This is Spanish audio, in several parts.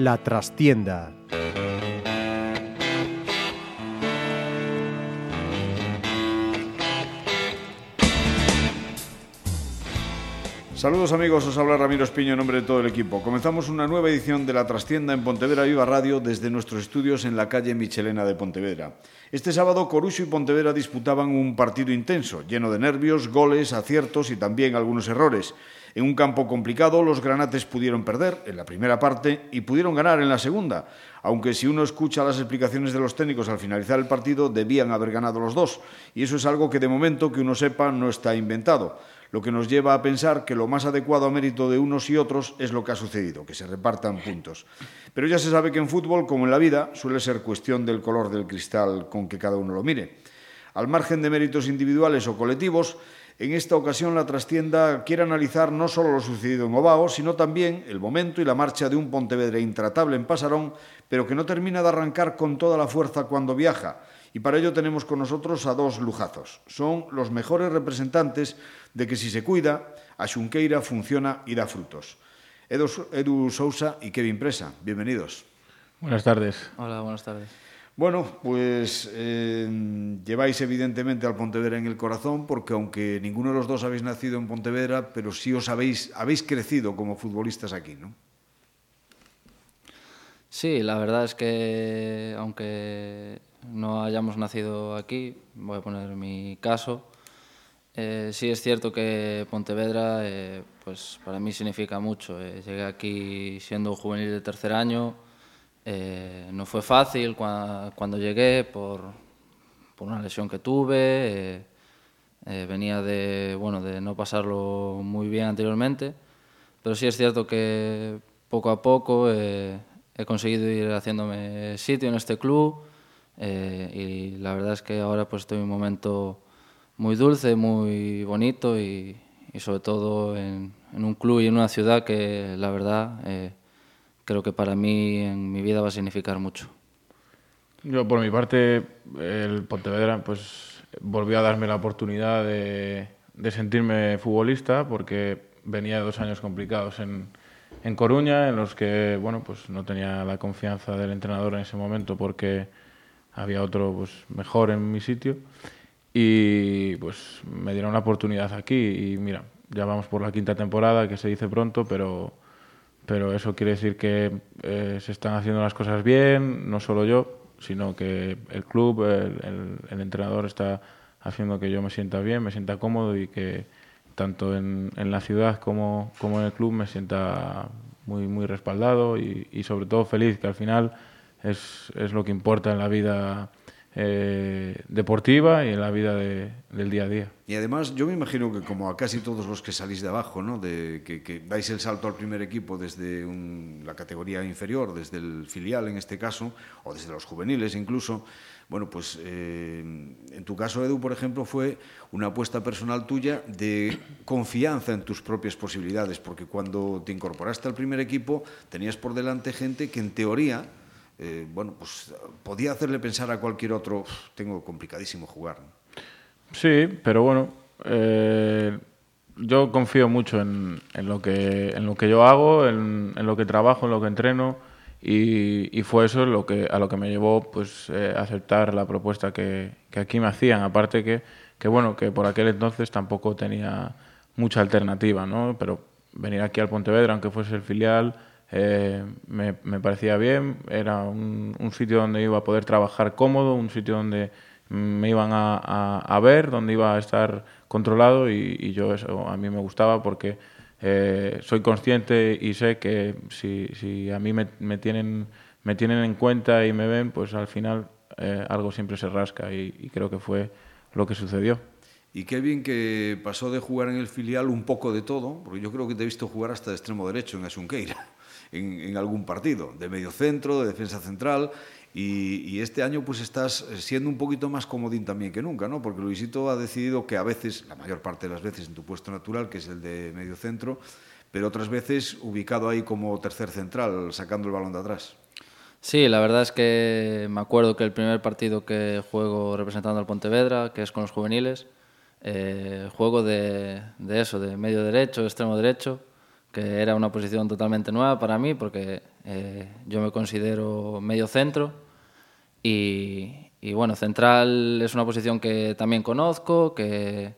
La Trastienda. Saludos amigos, os habla Ramiro Espiño en nombre de todo el equipo. Comenzamos una nueva edición de La Trastienda en Pontevedra Viva Radio desde nuestros estudios en la calle Michelena de Pontevedra. Este sábado Coruxo y Pontevedra disputaban un partido intenso, lleno de nervios, goles, aciertos y también algunos errores. En un campo complicado, los granates pudieron perder en la primera parte y pudieron ganar en la segunda, aunque si uno escucha las explicaciones de los técnicos al finalizar el partido, debían haber ganado los dos. Y eso es algo que de momento que uno sepa no está inventado lo que nos lleva a pensar que lo más adecuado a mérito de unos y otros es lo que ha sucedido, que se repartan puntos. Pero ya se sabe que en fútbol, como en la vida, suele ser cuestión del color del cristal con que cada uno lo mire. Al margen de méritos individuales o colectivos, en esta ocasión la trastienda quiere analizar no solo lo sucedido en Obao, sino también el momento y la marcha de un Pontevedra intratable en Pasarón, pero que no termina de arrancar con toda la fuerza cuando viaja. Y para ello tenemos con nosotros a dos lujazos. Son los mejores representantes de que si se cuida, a Xunqueira funciona y da frutos. Edu, Edu Sousa y Kevin Presa, bienvenidos. Buenas tardes. Hola, buenas tardes. Bueno, pues eh, lleváis evidentemente al Pontevedra en el corazón, porque aunque ninguno de los dos habéis nacido en Pontevedra, pero sí os habéis, habéis crecido como futbolistas aquí, ¿no? Sí, la verdad es que aunque no hayamos nacido aquí, voy a poner mi caso, eh, sí es cierto que Pontevedra eh, pues para mí significa mucho. Eh, llegué aquí siendo juvenil de tercer año, eh, no fue fácil cua cuando llegué por, una lesión que tuve, eh, eh, venía de, bueno, de no pasarlo muy bien anteriormente, pero sí es cierto que poco a poco he conseguido ir haciéndome sitio en este club y la verdad es que ahora pues estoy en un momento muy dulce, muy bonito y, y sobre todo en, un club y en una ciudad que la verdad creo que para mí en mi vida va a significar mucho. Yo por mi parte, el Pontevedra pues volvió a darme la oportunidad de, de sentirme futbolista porque venía de dos años complicados en, en Coruña en los que bueno pues no tenía la confianza del entrenador en ese momento porque había otro pues mejor en mi sitio y pues me dieron la oportunidad aquí y mira, ya vamos por la quinta temporada, que se dice pronto, pero, pero eso quiere decir que eh, se están haciendo las cosas bien, no solo yo, sino que el club, el, entrenador está haciendo que yo me sienta bien, me sienta cómodo y que tanto en, en la ciudad como, como, en el club me sienta muy, muy respaldado y, y sobre todo feliz, que al final es, es lo que importa en la vida eh, deportiva y en la vida de, del día a día. Y además, yo me imagino que como a casi todos los que salís de abajo, ¿no? de, que, que dais el salto al primer equipo desde un, la categoría inferior, desde el filial en este caso, o desde los juveniles incluso, bueno, pues eh, en tu caso, Edu, por ejemplo, fue una apuesta personal tuya de confianza en tus propias posibilidades, porque cuando te incorporaste al primer equipo tenías por delante gente que en teoría eh, bueno, pues podía hacerle pensar a cualquier otro, tengo complicadísimo jugar. Sí, pero bueno, eh, yo confío mucho en, lo que, en lo que yo hago, en, lo que trabajo, en lo que entreno, y, y fue eso lo que, a lo que me llevó pues, eh, aceptar la propuesta que, que, aquí me hacían. Aparte que, que, bueno, que por aquel entonces tampoco tenía mucha alternativa, ¿no? Pero venir aquí al Pontevedra, aunque fuese el filial, eh, me, me, parecía bien, era un, un, sitio donde iba a poder trabajar cómodo, un sitio donde me iban a, a, a ver, donde iba a estar controlado y, y, yo eso a mí me gustaba porque eh, soy consciente y sé que si, si a mí me, me, tienen, me tienen en cuenta y me ven, pues al final eh, algo siempre se rasca y, y creo que fue lo que sucedió. Y qué bien que pasó de jugar en el filial un poco de todo, porque yo creo que te he visto jugar hasta de extremo derecho en Asunqueira en, en algún partido, de medio centro, de defensa central, y, y, este año pues estás siendo un poquito más comodín también que nunca, ¿no? Porque Luisito ha decidido que a veces, la mayor parte de las veces en tu puesto natural, que es el de medio centro, pero otras veces ubicado ahí como tercer central, sacando el balón de atrás. Sí, la verdad es que me acuerdo que el primer partido que juego representando al Pontevedra, que es con los juveniles, eh, juego de, de eso, de medio derecho, extremo derecho, que era una posición totalmente nueva para mí porque yo me considero medio centro y, y, bueno, central es una posición que también conozco, que,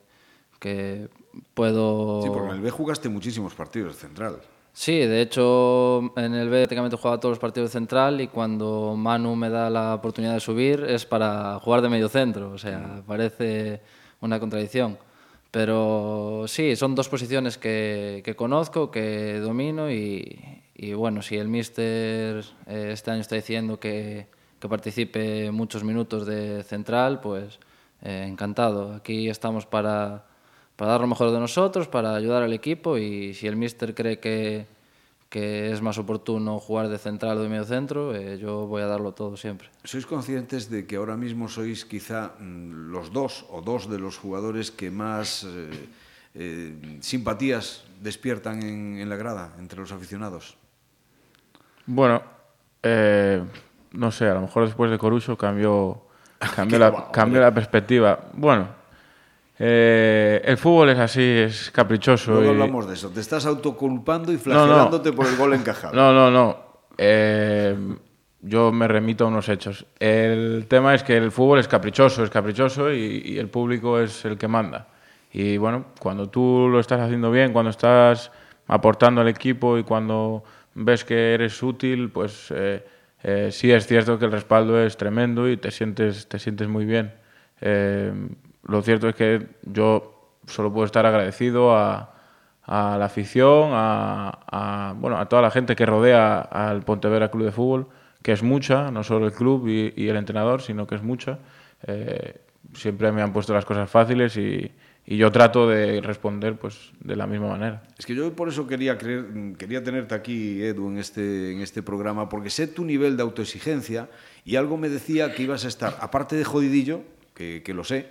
que puedo... Sí, porque en el B jugaste muchísimos partidos de central. Sí, de hecho en el B prácticamente jugaba todos los partidos de central y cuando Manu me da la oportunidad de subir es para jugar de medio centro, o sea, parece una contradicción. Pero sí, son dos posiciones que, que conozco, que domino y, y bueno, si el míster eh, este año está diciendo que, que participe muchos minutos de central, pues eh, encantado. Aquí estamos para, para dar lo mejor de nosotros, para ayudar al equipo y si el míster cree que, que es más oportuno jugar de central o de medio centro, eh, yo voy a darlo todo siempre. ¿Sois conscientes de que ahora mismo sois quizá mm, los dos o dos de los jugadores que más eh, eh, simpatías despiertan en, en, la grada entre los aficionados? Bueno, eh, no sé, a lo mejor después de Corucho cambió, cambió, la, cambió la perspectiva. Bueno, eh, el fútbol es así, es caprichoso. No y... hablamos de eso. Te estás autoculpando y flagelándote no, no. por el gol encajado. No, no, no. Eh, yo me remito a unos hechos. El tema es que el fútbol es caprichoso, es caprichoso y, y, el público es el que manda. Y bueno, cuando tú lo estás haciendo bien, cuando estás aportando al equipo y cuando ves que eres útil, pues eh, eh, sí es cierto que el respaldo es tremendo y te sientes, te sientes muy bien. Lo cierto es que yo solo puedo estar agradecido a, la afición, a, toda la gente que rodea al Pontevedra Club de Fútbol, que es mucha, no solo el club y, el entrenador, sino que es mucha. Eh, siempre me han puesto las cosas fáciles y, yo trato de responder pues, de la misma manera. Es que yo por eso quería, quería tenerte aquí, Edu, en este, en este programa, porque sé tu nivel de autoexigencia y algo me decía que ibas a estar, aparte de jodidillo, que lo sé,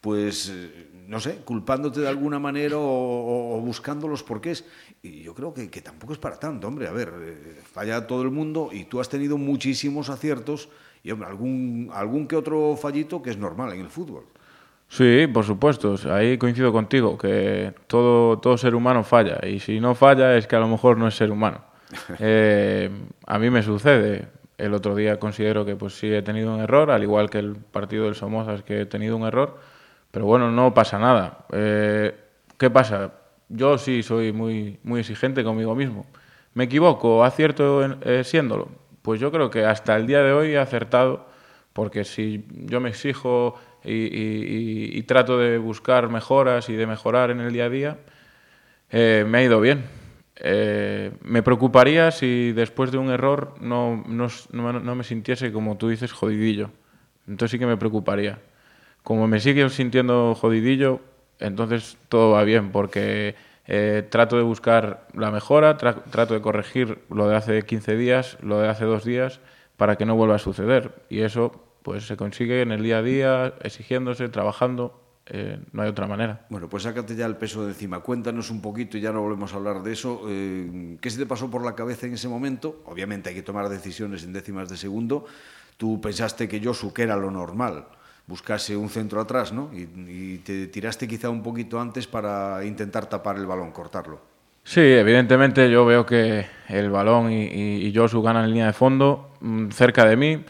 pues, eh, no sé, culpándote de alguna manera o, o, buscando los porqués. Y yo creo que, que, tampoco es para tanto, hombre. A ver, eh, falla todo el mundo y tú has tenido muchísimos aciertos y, hombre, algún, algún que otro fallito que es normal en el fútbol. Sí, por supuesto. Ahí coincido contigo, que todo, todo ser humano falla. Y si no falla es que a lo mejor no es ser humano. eh, a mí me sucede. El otro día considero que pues sí he tenido un error, al igual que el partido del Somozas que he tenido un error pero bueno, no pasa nada. Eh, ¿Qué pasa? Yo sí soy muy, muy exigente conmigo mismo. ¿Me equivoco? ¿Acierto en, eh, siéndolo? Pues yo creo que hasta el día de hoy he acertado, porque si yo me exijo y, trato de buscar mejoras y de mejorar en el día a día, eh, me ha ido bien. Eh, me preocuparía si después de un error no, no, no me sintiese, como tú dices, jodidillo. Entonces sí que me preocuparía como me sigue sintiendo jodidillo, entonces todo va bien, porque eh, trato de buscar la mejora, tra trato de corregir lo de hace 15 días, lo de hace dos días, para que no vuelva a suceder. Y eso pues se consigue en el día a día, exigiéndose, trabajando. Eh, no hay otra manera. Bueno, pues sácate ya el peso de encima. Cuéntanos un poquito y ya no volvemos a hablar de eso. Eh, ¿Qué se te pasó por la cabeza en ese momento? Obviamente hay que tomar decisiones en décimas de segundo. Tú pensaste que Josu, que era lo normal, buscase un centro atrás, ¿no? Y, te tiraste quizá un poquito antes para intentar tapar el balón, cortarlo. Sí, evidentemente yo veo que el balón y, y, y Josu ganan en línea de fondo, mm, cerca de mí,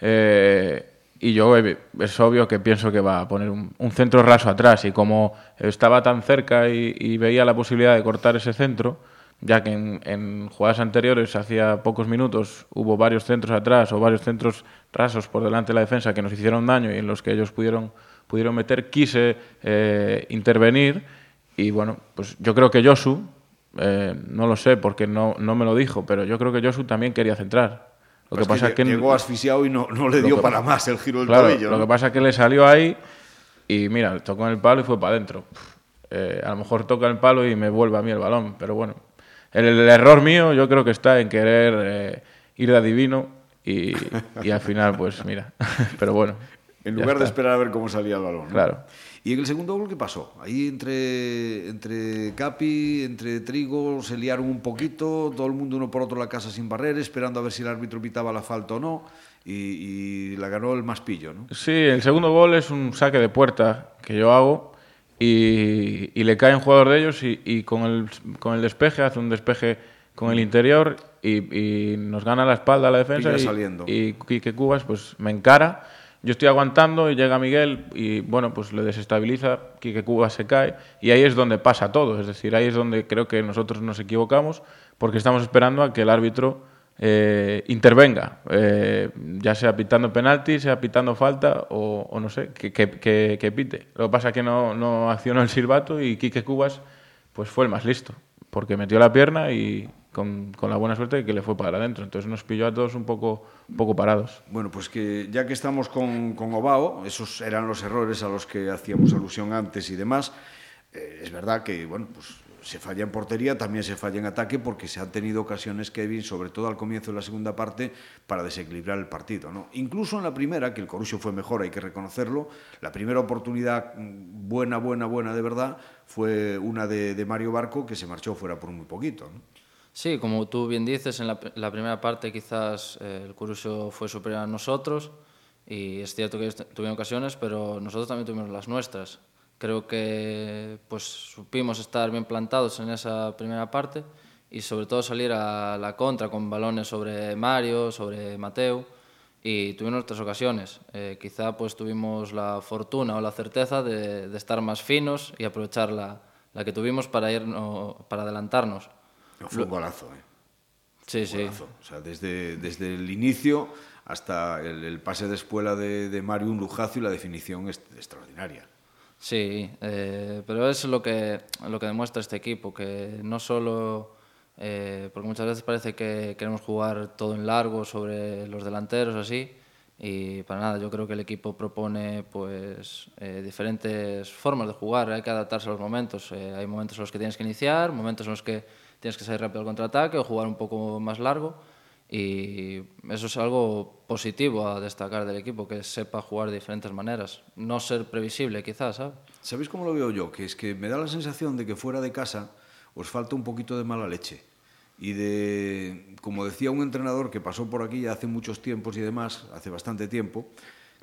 eh, y yo es obvio que pienso que va a poner un, un centro raso atrás, y como estaba tan cerca y, veía la posibilidad de cortar ese centro, ya que en, en jugadas anteriores, hacía pocos minutos, hubo varios centros atrás o varios centros rasos por delante de la defensa que nos hicieron daño y en los que ellos pudieron, pudieron meter, quise eh, intervenir y bueno, pues yo creo que Josu, eh, no lo sé porque no, no me lo dijo, pero yo creo que Josu también quería centrar. Lo pues que pasa es que llegó asfixiado y no, no le dio que, para más el giro del claro, tobillo. ¿no? Lo que pasa es que le salió ahí y mira, tocó en el palo y fue para adentro. Eh, a lo mejor toca el palo y me vuelve a mí el balón, pero bueno, el, el error mío yo creo que está en querer eh, ir de adivino y, y, al final, pues mira, pero bueno. En lugar de esperar a ver cómo salía el balón. ¿no? Claro. ¿Y en el segundo gol qué pasó? Ahí entre, entre Capi, entre Trigo, se liaron un poquito, todo el mundo uno por otro la casa sin barrer, esperando a ver si el árbitro pitaba la falta o no, y, y la ganó el más pillo, ¿no? Sí, el segundo gol es un saque de puerta que yo hago y, y le cae un jugador de ellos y, y con, el, con el despeje, hace un despeje con el interior y, nos gana la espalda la defensa y, saliendo. y Quique Cubas pues me encara. Yo estoy aguantando y llega Miguel y bueno, pues le desestabiliza, Quique Cubas se cae y ahí es donde pasa todo. Es decir, ahí es donde creo que nosotros nos equivocamos porque estamos esperando a que el árbitro eh, intervenga, eh, ya sea pitando penalti, sea pitando falta o, no sé, que, pite. Lo que pasa es que no, no accionó el silbato y Quique Cubas pues fue el más listo, porque metió la pierna y con, la buena suerte que le fue para adentro. Entonces nos pilló a todos un poco, un poco parados. Bueno, pues que ya que estamos con, con Obao, esos eran los errores a los que hacíamos alusión antes y demás, eh, es verdad que, bueno, pues se falla en portería, también se falla en ataque porque se han tenido ocasiones, Kevin, sobre todo al comienzo de la segunda parte, para desequilibrar el partido. ¿no? Incluso en la primera, que el Corusio fue mejor, hay que reconocerlo, la primera oportunidad mm, buena, buena, buena de verdad fue una de, Mario Barco que se marchó fuera por muy poquito. Sí, como tú bien dices, en la, primera parte quizás eh, el Corusio fue superior a nosotros y es cierto que tuvieron ocasiones, pero nosotros también tuvimos las nuestras. Creo que pues supimos estar bien plantados en esa primera parte y sobre todo salir a la contra con balones sobre Mario, sobre Mateo y tuvimos nuestras ocasiones. Eh, quizá pues tuvimos la fortuna o la certeza de, de estar más finos y aprovechar la, la, que tuvimos para, ir, para adelantarnos. fue un golazo, ¿eh? Sí, sí. O sea, desde, desde el inicio hasta el, el pase de espuela de, de Mario, un lujazo y la definición es extraordinaria. Sí, eh, pero es lo que, lo que demuestra este equipo, que no solo, eh, porque muchas veces parece que queremos jugar todo en largo sobre los delanteros, así, y para nada, yo creo que el equipo propone pues, eh, diferentes formas de jugar, hay que adaptarse a los momentos, hay momentos en los que tienes que iniciar, momentos en los que tienes que salir rápido al contraataque o jugar un poco más largo, y eso es algo positivo a destacar del equipo, que sepa jugar de diferentes maneras, no ser previsible quizás, ¿sabes? ¿Sabéis cómo lo veo yo? Que es que me da la sensación de que fuera de casa os falta un poquito de mala leche. Y de, como decía un entrenador que pasó por aquí ya hace muchos tiempos y demás, hace bastante tiempo,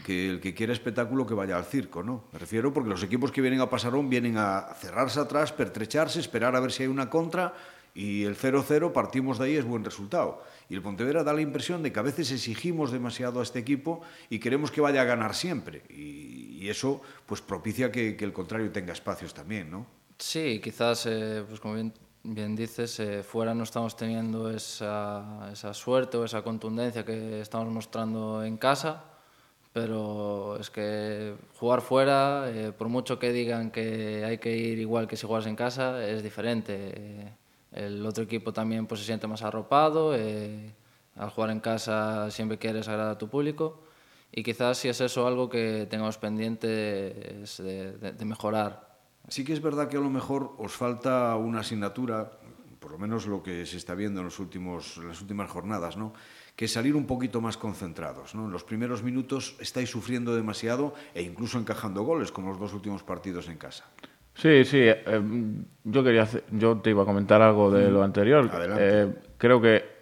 que el que quiere espectáculo que vaya al circo, ¿no? Me refiero porque los equipos que vienen a Pasarón vienen a cerrarse atrás, pertrecharse, esperar a ver si hay una contra y el 0-0 partimos de ahí es buen resultado. Y el Pontevedra da la impresión de que a veces exigimos demasiado a este equipo y queremos que vaya a ganar siempre. Y, eso pues propicia que, el contrario tenga espacios también, ¿no? Sí, quizás, eh, pues como bien, bien dices, eh, fuera no estamos teniendo esa, esa suerte o esa contundencia que estamos mostrando en casa pero es que jugar fuera, eh, por mucho que digan que hay que ir igual que si juegas en casa, es diferente el otro equipo también pues, se siente más arropado, eh, al jugar en casa siempre quieres agradar a tu público y quizás si es eso algo que tengamos pendiente de, mejorar. Sí que es verdad que a lo mejor os falta una asignatura, por lo menos lo que se está viendo en, los últimos, las últimas jornadas, ¿no? que salir un poquito más concentrados. En los primeros minutos estáis sufriendo demasiado e incluso encajando goles, como los dos últimos partidos en casa. Sí, sí. Eh, yo quería, yo te iba a comentar algo de lo anterior. Eh, creo que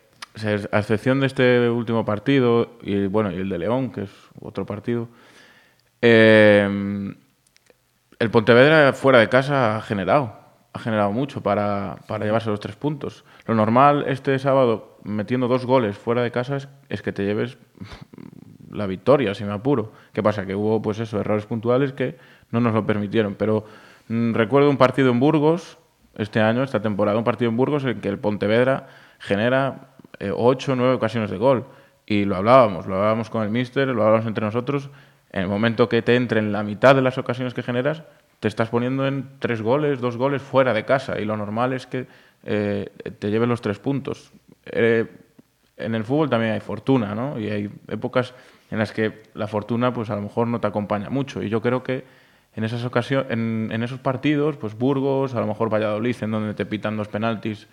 a excepción de este último partido y bueno y el de León, que es otro partido, eh, el Pontevedra fuera de casa ha generado, ha generado mucho para, para, llevarse los tres puntos. Lo normal este sábado metiendo dos goles fuera de casa es, que te lleves la victoria, si me apuro. ¿Qué pasa? Que hubo pues eso errores puntuales que no nos lo permitieron, pero Mm, recuerdo un partido en Burgos, este año, esta temporada, un partido en Burgos en que el Pontevedra genera eh, ocho nueve ocasiones de gol. Y lo hablábamos, lo hablábamos con el míster, lo hablábamos entre nosotros. En el momento que te entre en la mitad de las ocasiones que generas, te estás poniendo en tres goles, dos goles fuera de casa. Y lo normal es que eh, te lleves los tres puntos. Eh, en el fútbol también hay fortuna, ¿no? Y hay épocas en las que la fortuna, pues a lo mejor no te acompaña mucho. Y yo creo que en esas ocasiones, en, esos partidos, pues Burgos, a lo mejor Valladolid, en donde te pitan dos penaltis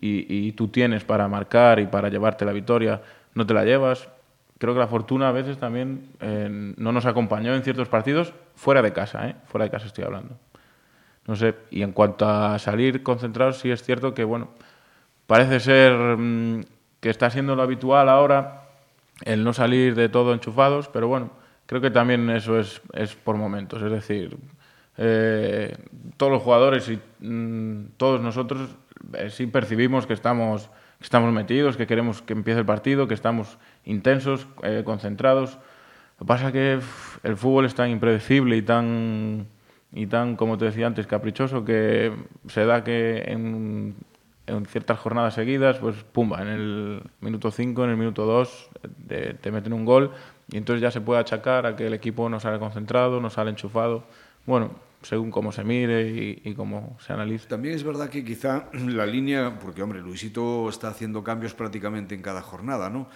y, tú tienes para marcar y para llevarte la victoria, no te la llevas. Creo que la fortuna a veces también eh, no nos acompañó en ciertos partidos fuera de casa, ¿eh? fuera de casa estoy hablando. No sé, y en cuanto a salir concentrados, sí es cierto que, bueno, parece ser mm, que está siendo lo habitual ahora el no salir de todo enchufados, pero bueno, creo que también eso es, es por momentos. Es decir, eh, todos los jugadores y mm, todos nosotros eh, sí percibimos que estamos, estamos metidos, que queremos que empiece el partido, que estamos intensos, eh, concentrados. Lo que pasa es que el fútbol es tan impredecible y tan, y tan, como te decía antes, caprichoso que se da que en, en ciertas jornadas seguidas, pues pumba, en el minuto 5, en el minuto 2 te, te meten un gol y entonces ya se puede achacar a que el equipo no sale concentrado, no sale enchufado. Bueno, según cómo se mire y, y, cómo se analice. También es verdad que quizá la línea, porque hombre, Luisito está haciendo cambios prácticamente en cada jornada, ¿no?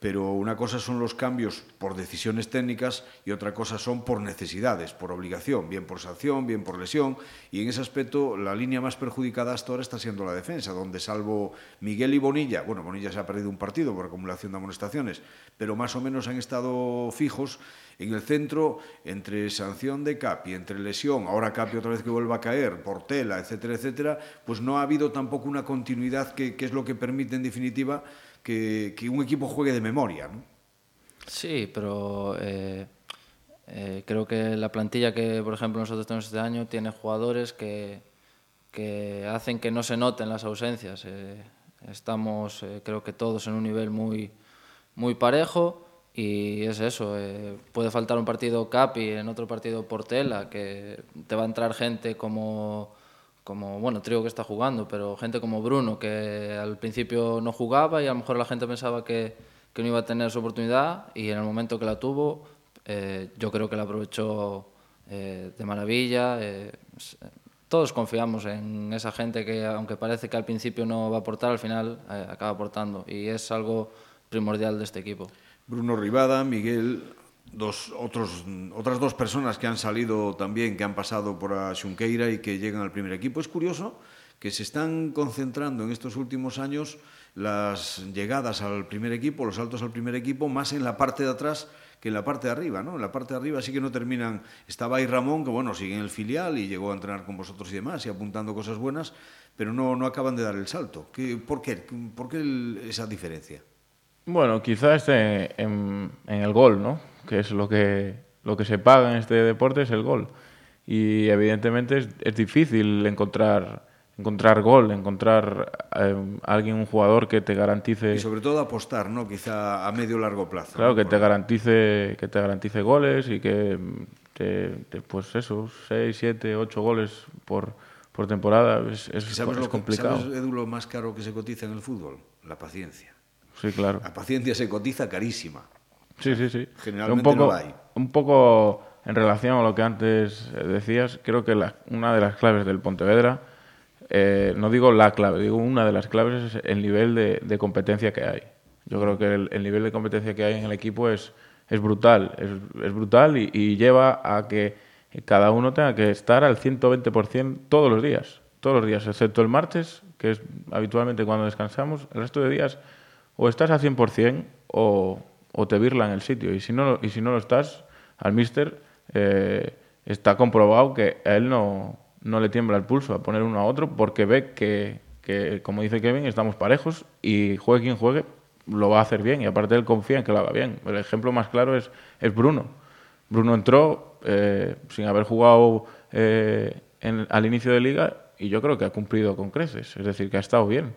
Pero una cosa son los cambios por decisiones técnicas y otra cosa son por necesidades, por obligación, bien por sanción, bien por lesión, y en ese aspecto la línea más perjudicada hasta ahora está siendo la defensa, donde salvo Miguel y Bonilla, bueno, Bonilla se ha perdido un partido por acumulación de amonestaciones, pero más o menos han estado fijos en el centro entre sanción de Capi, entre lesión, ahora Capi otra vez que vuelva a caer, Portela, etcétera, etcétera, pues no ha habido tampoco una continuidad que, que es lo que permite en definitiva que, que un equipo juegue de memoria. ¿no? Sí, pero eh, eh, creo que la plantilla que, por ejemplo, nosotros tenemos este año tiene jugadores que, que hacen que no se noten las ausencias. Eh, estamos, eh, creo que todos en un nivel muy, muy parejo y es eso. Eh, puede faltar un partido Capi, en otro partido Portela, que te va a entrar gente como como, bueno, Trigo que está jugando, pero gente como Bruno, que al principio no jugaba y a lo mejor la gente pensaba que, que no iba a tener su oportunidad y en el momento que la tuvo, eh, yo creo que la aprovechó eh, de maravilla. Eh, todos confiamos en esa gente que, aunque parece que al principio no va a aportar, al final eh, acaba aportando y es algo primordial de este equipo. Bruno Rivada, Miguel dos, otros, otras dos personas que han salido también, que han pasado por a Xunqueira y que llegan al primer equipo. Es curioso que se están concentrando en estos últimos años las llegadas al primer equipo, los saltos al primer equipo, más en la parte de atrás que en la parte de arriba, ¿no? En la parte de arriba sí que no terminan. Estaba ahí Ramón, que bueno, sigue en el filial y llegó a entrenar con vosotros y demás, y apuntando cosas buenas, pero no, no acaban de dar el salto. ¿Qué, ¿Por qué? ¿Por qué esa diferencia? Bueno, quizás en, en el gol, ¿no? Que es lo que, lo que se paga en este deporte, es el gol. Y evidentemente es, es difícil encontrar, encontrar gol, encontrar eh, alguien, un jugador que te garantice... Y sobre todo apostar, ¿no? Quizá a medio largo plazo. Claro, ¿no? que te garantice, que te garantice goles y que te, te pues eso, 6, 7, 8 goles por, por temporada es, es, ¿Sabes es lo complicado. ¿Sabes, Edu, lo más caro que se cotiza en el fútbol? La paciencia. Sí, claro. La paciencia se cotiza carísima. Sí, sí, sí. Generalmente un poco, no la hay. Un poco en relación a lo que antes decías, creo que la- una de las claves del Pontevedra, eh, no digo la clave, digo una de las claves es el nivel de, de competencia que hay. Yo creo que el, el nivel de competencia que hay en el equipo es, es brutal, es, es brutal y, y lleva a que cada uno tenga que estar al 120% todos los días, todos los días, excepto el martes, que es habitualmente cuando descansamos, el resto de días o estás al 100% o, o te virla en el sitio. Y si no, y si no lo estás, al mister eh, está comprobado que a él no, no le tiembla el pulso a poner uno a otro porque ve que, que, como dice Kevin, estamos parejos y juegue quien juegue, lo va a hacer bien. Y aparte él confía en que lo haga bien. El ejemplo más claro es, es Bruno. Bruno entró eh, sin haber jugado eh, al inicio de liga y yo creo que ha cumplido con creces. Es decir, que ha estado bien.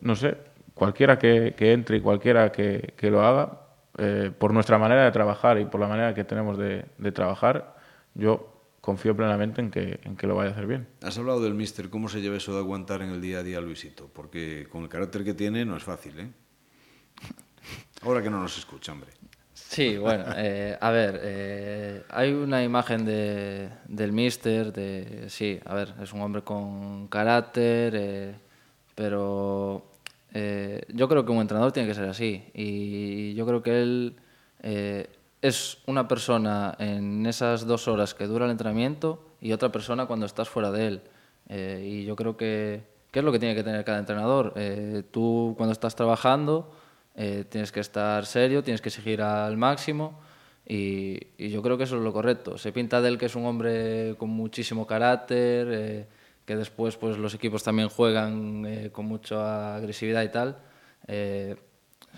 No sé, cualquiera que, que entre y cualquiera que, que lo haga, eh, por nuestra manera de trabajar y por la manera que tenemos de, de trabajar, yo confío plenamente en que, en que lo vaya a hacer bien. Has hablado del míster, ¿cómo se lleva eso de aguantar en el día a día Luisito? Porque con el carácter que tiene no es fácil, ¿eh? Ahora que no nos escucha, hombre. Sí, bueno, eh, a ver, eh, hay una imagen de, del Mister, de, sí, a ver, es un hombre con carácter, eh, pero eh, yo creo que un entrenador tiene que ser así. Y yo creo que él eh, es una persona en esas dos horas que dura el entrenamiento y otra persona cuando estás fuera de él. Eh, y yo creo que, que es lo que tiene que tener cada entrenador. Eh, tú cuando estás trabajando eh, tienes que estar serio, tienes que exigir al máximo y, y yo creo que eso es lo correcto. Se pinta de él que es un hombre con muchísimo carácter, eh, que después pues, los equipos también juegan eh, con mucha agresividad y tal. Eh,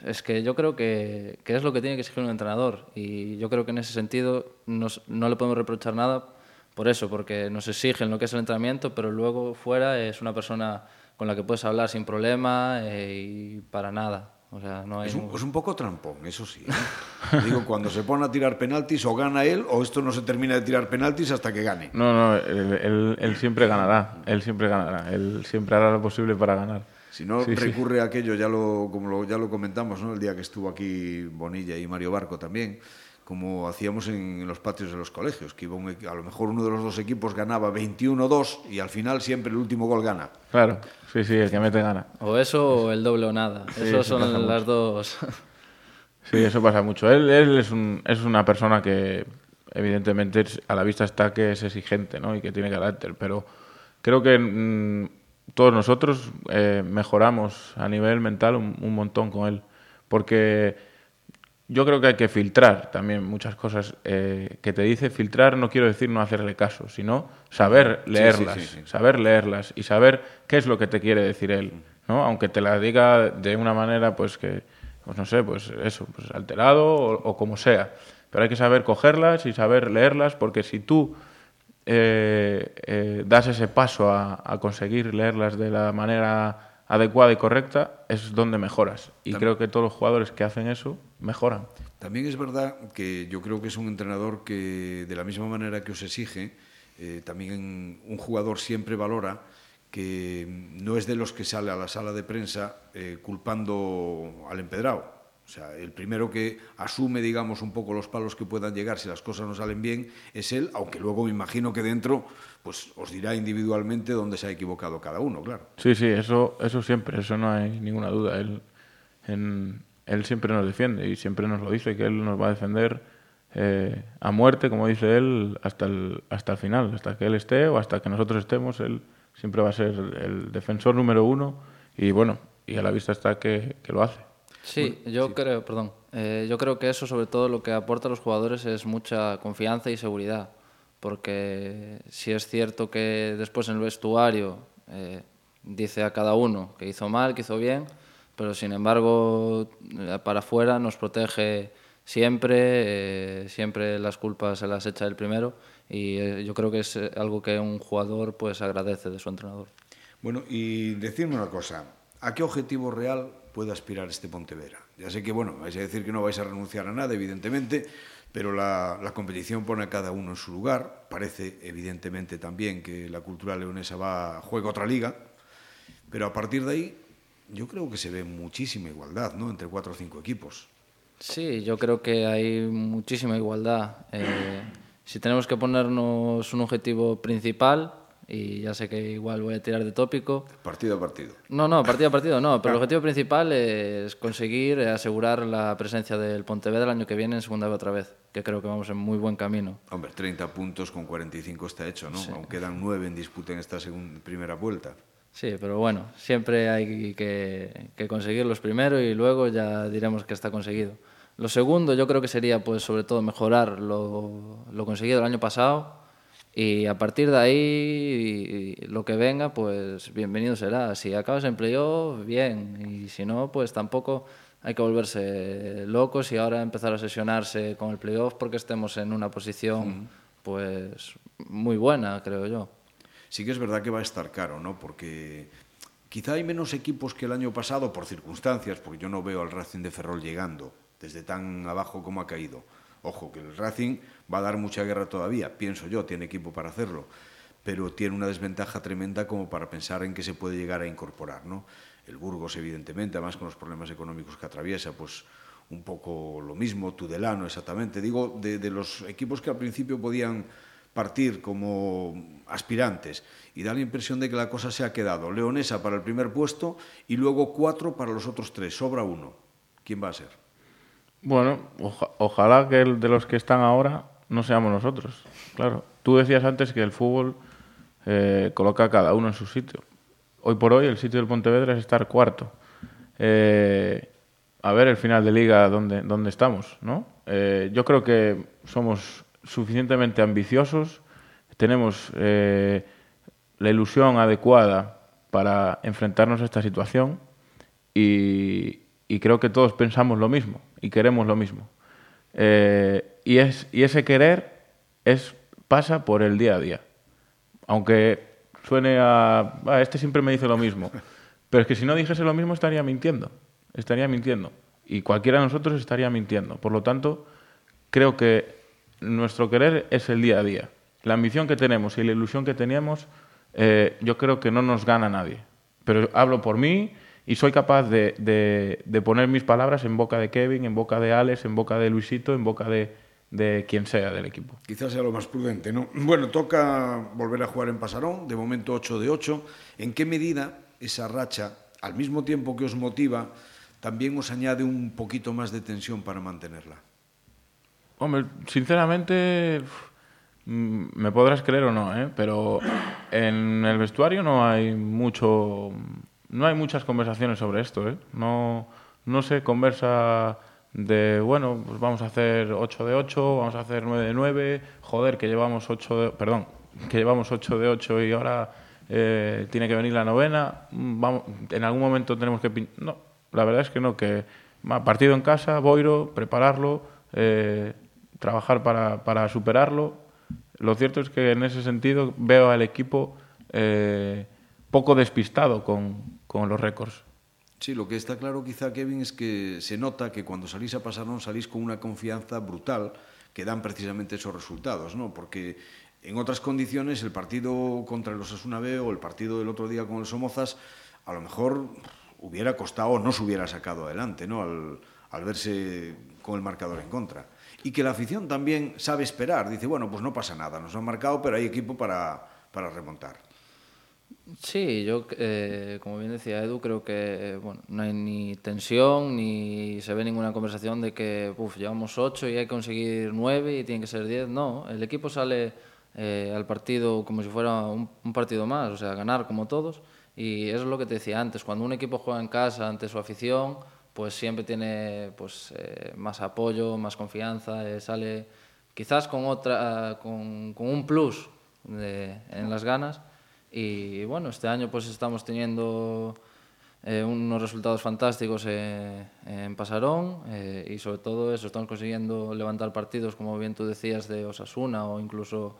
es que yo creo que, que es lo que tiene que exigir un entrenador y yo creo que en ese sentido nos- no le podemos reprochar nada por eso, porque nos exigen lo que es el entrenamiento, pero luego fuera es una persona con la que puedes hablar sin problema eh, y para nada. O sea, no hay es, un, es un poco trampón, eso sí. ¿eh? Digo, cuando se pone a tirar penaltis o gana él o esto no se termina de tirar penaltis hasta que gane. No, no, él, él, él siempre ganará, él siempre ganará, él siempre hará lo posible para ganar. Si no sí, recurre sí. a aquello, ya lo, como lo, ya lo comentamos, ¿no? el día que estuvo aquí Bonilla y Mario Barco también, como hacíamos en, los patios de los colegios, que iba un, a lo mejor uno de los dos equipos ganaba 21-2 y al final siempre el último gol gana. Claro, sí, sí, el que mete gana. O eso o el doble o nada. Sí, eso son las dos. Sí, eso pasa mucho. Él, él es, un, es una persona que evidentemente a la vista está que es exigente ¿no? y que tiene carácter, pero creo que mmm, todos nosotros eh, mejoramos a nivel mental un, un montón con él, porque yo creo que hay que filtrar también muchas cosas eh, que te dice. Filtrar no quiero decir no hacerle caso, sino saber leerlas, sí, sí, sí, saber leerlas y saber qué es lo que te quiere decir él, ¿no? Aunque te la diga de una manera, pues que, pues no sé, pues eso, pues alterado o, o como sea. Pero hay que saber cogerlas y saber leerlas, porque si tú eh, eh, das ese paso a, a conseguir leerlas de la manera adecuada y correcta es donde mejoras. Y También. creo que todos los jugadores que hacen eso mejoran. También es verdad que yo creo que es un entrenador que, de la misma manera que os exige, eh, también un jugador siempre valora que no es de los que sale a la sala de prensa eh, culpando al empedrado. O sea, el primero que asume, digamos, un poco los palos que puedan llegar si las cosas no salen bien es él, aunque luego me imagino que dentro pues os dirá individualmente dónde se ha equivocado cada uno, claro. Sí, sí, eso, eso siempre, eso no hay ninguna duda. Él, él siempre nos defiende y siempre nos lo dice, que él nos va a defender eh, a muerte, como dice él, hasta el, hasta el final, hasta que él esté o hasta que nosotros estemos, él siempre va a ser el defensor número uno y bueno, y a la vista está que lo hace. Sí, bueno, yo sí. creo, perdón, eh, yo creo que eso sobre todo lo que aporta a los jugadores es mucha confianza y seguridad, porque si es cierto que después en el vestuario eh, dice a cada uno que hizo mal, que hizo bien, pero sin embargo eh, para afuera nos protege siempre, eh, siempre las culpas se las echa el primero y eh, yo creo que es algo que un jugador pues agradece de su entrenador. Bueno, y decirme una cosa, ¿a qué objetivo real puede aspirar este Pontevedra? Ya sé que, bueno, vais a decir que no vais a renunciar a nada, evidentemente, pero la, competición pone a cada uno en su lugar. Parece, evidentemente, también que la cultura leonesa va juega otra liga, pero a partir de ahí yo creo que se ve muchísima igualdad ¿no? entre cuatro o cinco equipos. Sí, yo creo que hay muchísima igualdad. Eh, si tenemos que ponernos un objetivo principal, y ya sé que igual voy a tirar de tópico. Partido a partido. No, no, partido a partido no, pero el objetivo principal es conseguir asegurar la presencia del Pontevedra el año que viene en segunda vez otra vez, que creo que vamos en muy buen camino. Hombre, 30 puntos con 45 está hecho, ¿no? Sí. Aún quedan 9 en disputa en esta segunda, primera vuelta. Sí, pero bueno, siempre hay que, que conseguirlos primero y luego ya diremos que está conseguido. Lo segundo yo creo que sería pues sobre todo mejorar lo, lo conseguido el año pasado y a partir de ahí lo que venga pues bienvenido será. Si acabas en playoff, bien, y si no pues tampoco hay que volverse locos y ahora empezar a sesionarse con el playoff porque estemos en una posición pues muy buena, creo yo sí que es verdad que va a estar caro, ¿no? Porque quizá hay menos equipos que el año pasado por circunstancias, porque yo no veo al Racing de Ferrol llegando desde tan abajo como ha caído. Ojo, que el Racing va a dar mucha guerra todavía, pienso yo, tiene equipo para hacerlo, pero tiene una desventaja tremenda como para pensar en que se puede llegar a incorporar, ¿no? El Burgos, evidentemente, además con los problemas económicos que atraviesa, pues un poco lo mismo, Tudelano exactamente. Digo, de, los equipos que al principio podían partir como aspirantes y da la impresión de que la cosa se ha quedado leonesa para el primer puesto y luego cuatro para los otros tres, sobra uno. ¿Quién va a ser? Bueno, oja ojalá que el de los que están ahora no seamos nosotros. Claro, tú decías antes que el fútbol eh, coloca a cada uno en su sitio. Hoy por hoy el sitio del Pontevedra es estar cuarto. Eh, a ver el final de liga dónde, dónde estamos, ¿no? Eh, yo creo que somos suficientemente ambiciosos, tenemos la ilusión adecuada para enfrentarnos a esta situación y, creo que todos pensamos lo mismo y queremos lo mismo. Y, es, y ese querer es, pasa por el día a día. Aunque suene a, "Ah, este siempre me dice lo mismo. Pero es que si no dijese lo mismo estaría mintiendo, estaría mintiendo. Y cualquiera de nosotros estaría mintiendo. Por lo tanto, creo que nuestro querer es el día a día. La ambición que tenemos y la ilusión que teníamos, eh, yo creo que no nos gana nadie. Pero hablo por mí y soy capaz de, de- de poner mis palabras en boca de Kevin, en boca de Alex, en boca de Luisito, en boca de, de quien sea del equipo. Quizás sea lo más prudente, ¿no? Bueno, toca volver a jugar en Pasarón, de momento 8 de 8. ¿En qué medida esa racha, al mismo tiempo que os motiva, también os añade un poquito más de tensión para mantenerla? Hombre, sinceramente, mm, me podrás creer o no, ¿eh? pero en el vestuario no hay mucho, no hay muchas conversaciones sobre esto, ¿eh? No, no se conversa de, bueno, pues vamos a hacer 8 de 8, vamos a hacer 9 de 9, joder, que llevamos 8 de, perdón, que llevamos 8 de 8 y ahora eh, tiene que venir la novena, vamos, en algún momento tenemos que... No, la verdad es que no, que partido en casa, Boiro, prepararlo, eh, trabajar para, para superarlo. Lo cierto es que en ese sentido veo al equipo eh, poco despistado con, con los récords. Sí, lo que está claro quizá, Kevin, es que se nota que cuando salís a Pasarón salís con una confianza brutal que dan precisamente esos resultados, ¿no? Porque en otras condiciones el partido contra el Osasuna B o el partido del otro día con el Somozas a lo mejor hubiera costado no se hubiera sacado adelante, ¿no? Al, al verse con el marcador en contra. Y que la afición también sabe esperar, dice, bueno, pues no pasa nada, nos han marcado, pero hay equipo para, para remontar. Sí, yo, eh, como bien decía Edu, creo que bueno, no hay ni tensión ni se ve ninguna conversación de que uf, llevamos 8 y hay que conseguir 9 y tiene que ser 10. No, el equipo sale eh, al partido como si fuera un, un partido más, o sea, ganar como todos. Y eso es lo que te decía antes, cuando un equipo juega en casa ante su afición, pues siempre tiene pues, eh, más apoyo, más confianza, eh, sale quizás con, otra, con, con un plus de- en las ganas. Y bueno, este año pues estamos teniendo eh, unos resultados fantásticos eh, en Pasarón eh, y sobre todo eso, estamos consiguiendo levantar partidos, como bien tú decías, de Osasuna o incluso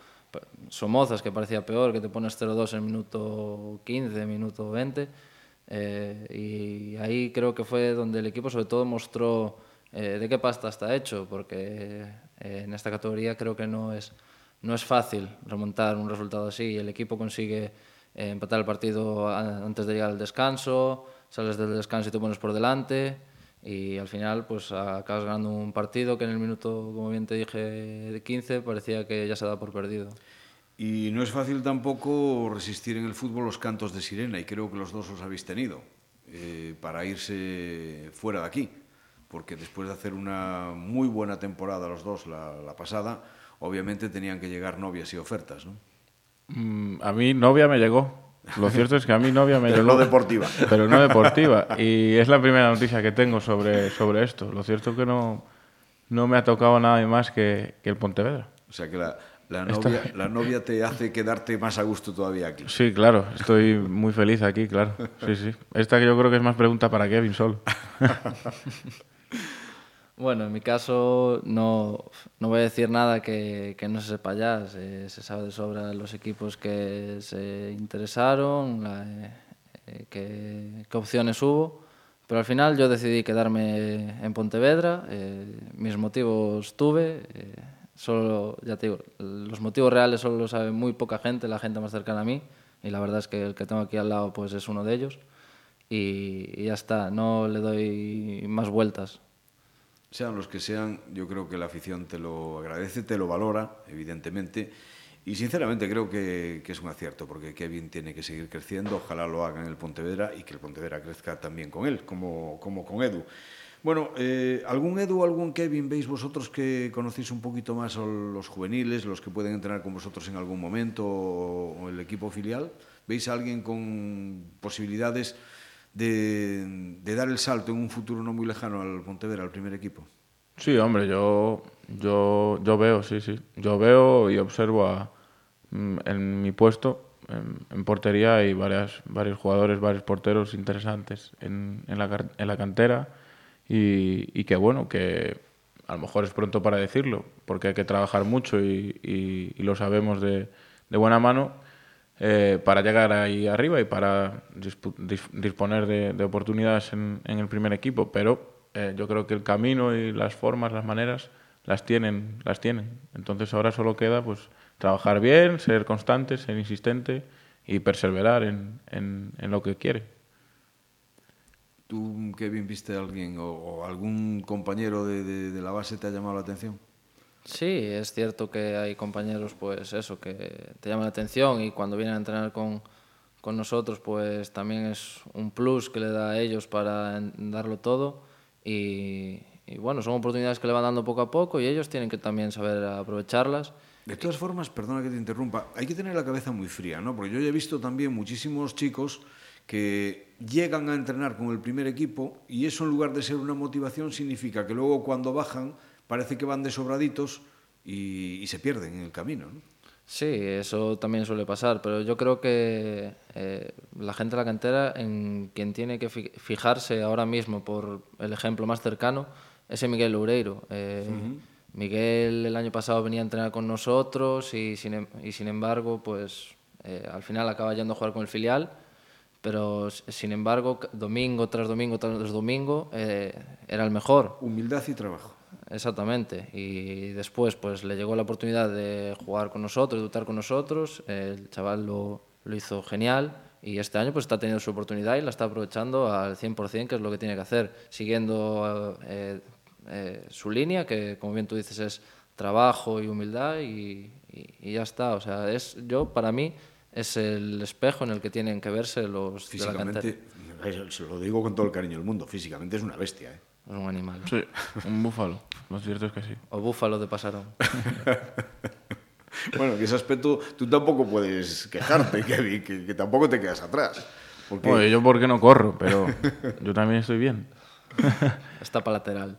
Somozas, que parecía peor, que te pones 0-2 en minuto 15, minuto 20. eh, y ahí creo que fue donde el equipo sobre todo mostró de qué pasta está hecho, porque en esta categoría creo que no es, no es fácil remontar un resultado así. El equipo consigue eh, empatar el partido antes de llegar al descanso, sales del descanso y te pones por delante y al final pues acabas ganando un partido que en el minuto, como bien te dije, de 15 parecía que ya se da por perdido. Y no es fácil tampoco resistir en el fútbol los cantos de sirena, y creo que los dos los habéis tenido, eh, para irse fuera de aquí. Porque después de hacer una muy buena temporada los dos la pasada, obviamente tenían que llegar novias y ofertas, ¿no? Mm, a mí novia me llegó. Lo cierto es que a mí novia me Pero llegó. no deportiva. Pero no deportiva. Y es la primera noticia que tengo sobre, sobre esto. Lo cierto es que no, no me ha tocado nada más que, que el Pontevedra. O sea que la, la novia, la novia te hace quedarte más a gusto todavía aquí. Sí, claro. Estoy muy feliz aquí, claro. Sí, sí. Esta que yo creo que es más pregunta para Kevin solo. Bueno, en mi caso no, no voy a decir nada que, que no se sepa ya. Se, se sabe de sobra los equipos que se interesaron, la, eh, qué, qué opciones hubo. Pero al final yo decidí quedarme en Pontevedra. eh, mis motivos tuve. eh, solo, ya te digo, los motivos reales solo lo sabe muy poca gente, la gente más cercana a mí. Y la verdad es que el que tengo aquí al lado pues es uno de ellos. Y, y ya está, no le doy más vueltas. Sean los que sean, yo creo que la afición te lo agradece, te lo valora, evidentemente. Y sinceramente creo que, es un acierto, porque Kevin tiene que seguir creciendo, ojalá lo haga en el Pontevedra y que el Pontevedra crezca también con él, como, como con Edu. Bueno, eh, ¿algún Edu algún Kevin veis vosotros que conocéis un poquito más los juveniles, los que pueden entrenar con vosotros en algún momento o el equipo filial? ¿Veis a alguien con posibilidades de, dar el salto en un futuro no muy lejano al Pontevedra, al primer equipo? Sí, hombre, yo, yo, yo veo, sí, sí. Yo veo y observo mm, en mi puesto, en, portería, hay varias, varios jugadores, varios porteros interesantes en, en, la, en la cantera y, que bueno, que a lo mejor es pronto para decirlo, porque hay que trabajar mucho y, lo sabemos de buena mano, eh, para llegar ahí arriba y para disponer de, oportunidades en, el primer equipo, pero eh, yo creo que el camino y las formas, las maneras, las tienen, las tienen. Entonces ahora solo queda pues trabajar bien, ser constante, ser insistente y perseverar en, en, lo que quiere. ¿Tú, Kevin, viste a alguien o, algún compañero de, de la base te ha llamado la atención? Sí, es cierto que hay compañeros, pues eso, que te llaman la atención y cuando vienen a entrenar con, con nosotros, pues también es un plus que le da a ellos para darlo todo y, bueno, son oportunidades que le van dando poco a poco y ellos tienen que también saber aprovecharlas. De todas formas, perdona que te interrumpa, hay que tener la cabeza muy fría, ¿no? Porque yo he visto también muchísimos chicos que llegan a entrenar con el primer equipo y eso en lugar de ser una motivación significa que luego cuando bajan parece que van desobraditos y, y se pierden en el camino. ¿no? Sí, eso también suele pasar, pero yo creo que eh, la gente de la cantera, en quien tiene que fijarse ahora mismo por el ejemplo más cercano, es Miguel Loureiro. Eh, Miguel el año pasado venía a entrenar con nosotros y sin, em-, y sin embargo, pues eh, al final acaba yendo a jugar con el filial, pero sin embargo, domingo tras domingo tras domingo, era el mejor. Humildad y trabajo. Exactamente. Y después pues le llegó la oportunidad de jugar con nosotros, de luchar con nosotros. El chaval lo, lo, hizo genial y este año pues está teniendo su oportunidad y la está aprovechando al 100%, que es lo que tiene que hacer, siguiendo eh, eh, su línea, que como bien tú dices es trabajo y humildad y, y, ya está. O sea, es, yo para mí es el espejo en el que tienen que verse los físicamente, se lo digo con todo el cariño del mundo, físicamente es una bestia. ¿eh? Un animal. Sí, un búfalo. Lo cierto es que sí. O búfalo de pasarón. bueno, en ese aspecto tú tampoco puedes quejarte, Kevin, que, que tampoco te quedas atrás. Porque... Yo porque no corro, pero yo también estoy bien. Está para lateral.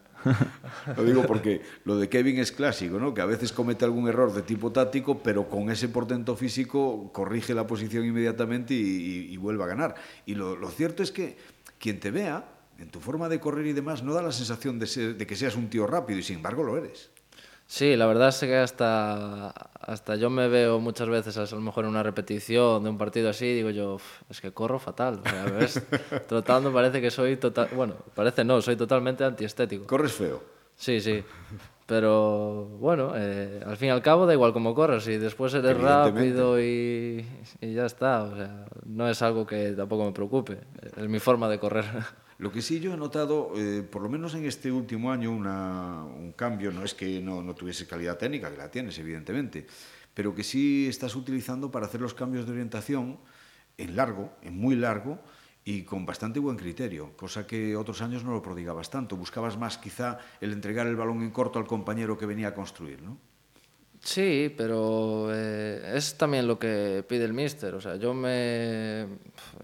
Lo digo porque lo de Kevin es clásico, ¿no? Que a veces comete algún error de tipo táctico, pero con ese portento físico corrige la posición inmediatamente y, y, vuelve a ganar. Y lo, lo cierto es que quien te vea en tu forma de correr y demás, no da la sensación de, que seas un tío rápido y sin embargo lo eres. Sí, la verdad es que hasta, hasta yo me veo muchas veces, a lo mejor en una repetición de un partido así, digo yo, es que corro fatal. O sea, ¿ves? Trotando parece que soy total. Bueno, parece no, soy totalmente antiestético. Corres feo. Sí, sí. Pero bueno, eh, al fin y al cabo da igual cómo corres y después eres rápido y, y ya está. O sea, no es algo que tampoco me preocupe. Es mi forma de correr. Lo que sí yo he notado, eh, por lo menos en este último año, una, un cambio, no es que no, no tuviese calidad técnica, que la tienes evidentemente, pero que sí estás utilizando para hacer los cambios de orientación en largo, en muy largo, y con bastante buen criterio, cosa que otros años no lo prodigabas tanto. Buscabas más quizá el entregar el balón en corto al compañero que venía a construir, ¿no? Sí, pero eh, es también lo que pide el míster. O sea, yo me,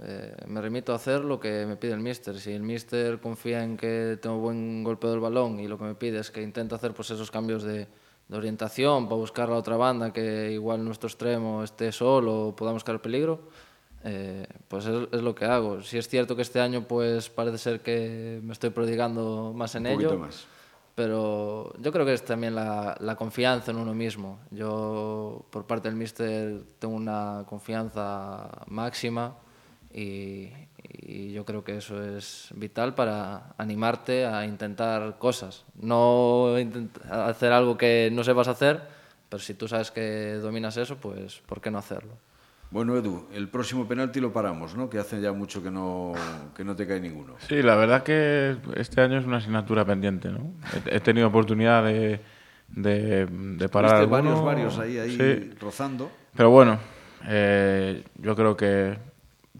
eh, me remito a hacer lo que me pide el míster. Si el míster confía en que tengo buen golpeo del balón y lo que me pide es que intento hacer pues, esos cambios de, de orientación para buscar la otra banda, que igual nuestro extremo esté solo o podamos caer peligro, eh, pues es, es, lo que hago. Si es cierto que este año pues parece ser que me estoy prodigando más en Un ello. Más pero yo creo que es también la, la, confianza en uno mismo. Yo, por parte del míster, tengo una confianza máxima y, y, yo creo que eso es vital para animarte a intentar cosas. No hacer algo que no sepas hacer, pero si tú sabes que dominas eso, pues ¿por qué no hacerlo? Bueno, Edu, el próximo penalti lo paramos, ¿no? Que hace ya mucho que no, que no te cae ninguno. Sí, la verdad que este año es una asignatura pendiente, ¿no? He, tenido oportunidad de, de, de parar alguno. varios, varios ahí, ahí rozando. Pero bueno, eh, yo creo que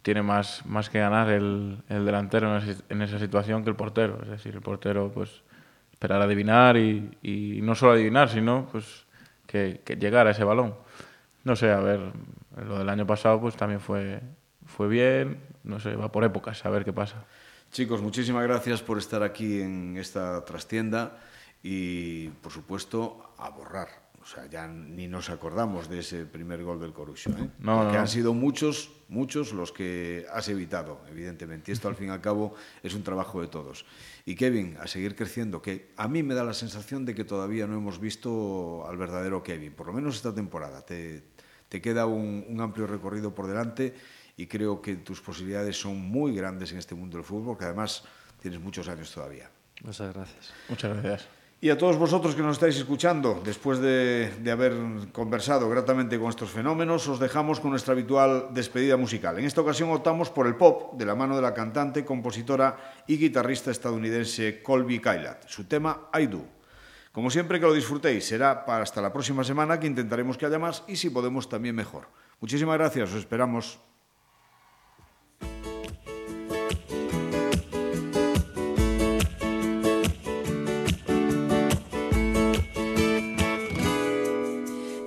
tiene más, más que ganar el, el delantero en esa situación que el portero. Es decir, el portero, pues, esperar a adivinar y, y no solo adivinar, sino pues que, que llegar a ese balón. No sé, a ver, lo del año pasado pues también fue, fue bien, no sé, va por épocas, a ver qué pasa. Chicos, muchísimas gracias por estar aquí en esta trastienda y, por supuesto, a borrar o sea, ya ni nos acordamos de ese primer gol del Corucho, ¿eh? No, Porque han sido muchos, muchos los que has evitado, evidentemente. Y esto, al fin y al cabo, es un trabajo de todos. Y Kevin, a seguir creciendo, que a mí me da la sensación de que todavía no hemos visto al verdadero Kevin, por lo menos esta temporada. ¿Te, te queda un, un amplio recorrido por delante y creo que tus posibilidades son muy grandes en este mundo del fútbol, que además tienes muchos años todavía. Muchas gracias. Muchas gracias. Y a todos vosotros que nos estáis escuchando, después de, de, haber conversado gratamente con estos fenómenos, os dejamos con nuestra habitual despedida musical. En esta ocasión optamos por el pop de la mano de la cantante, compositora y guitarrista estadounidense Colby Kylat. Su tema I Do. Como siempre, que lo disfrutéis. Será para hasta la próxima semana que intentaremos que haya más y si podemos también mejor. Muchísimas gracias, os esperamos.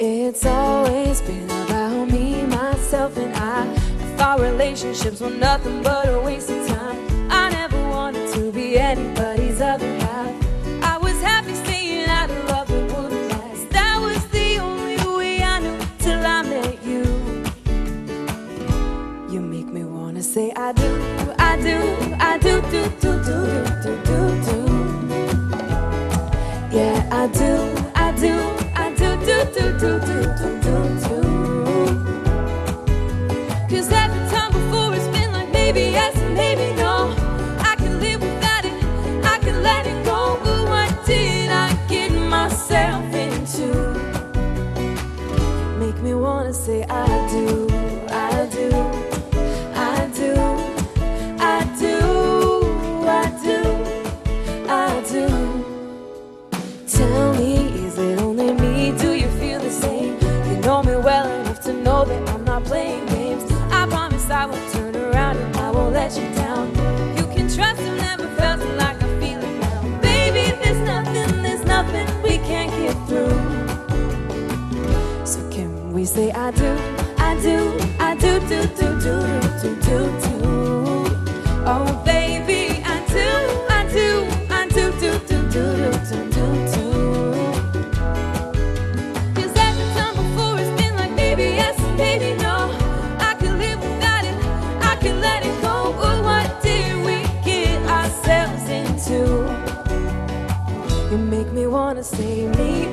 It's always been about me, myself, and I. I relationships were nothing but a waste of time. I never wanted to be anything.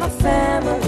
my family.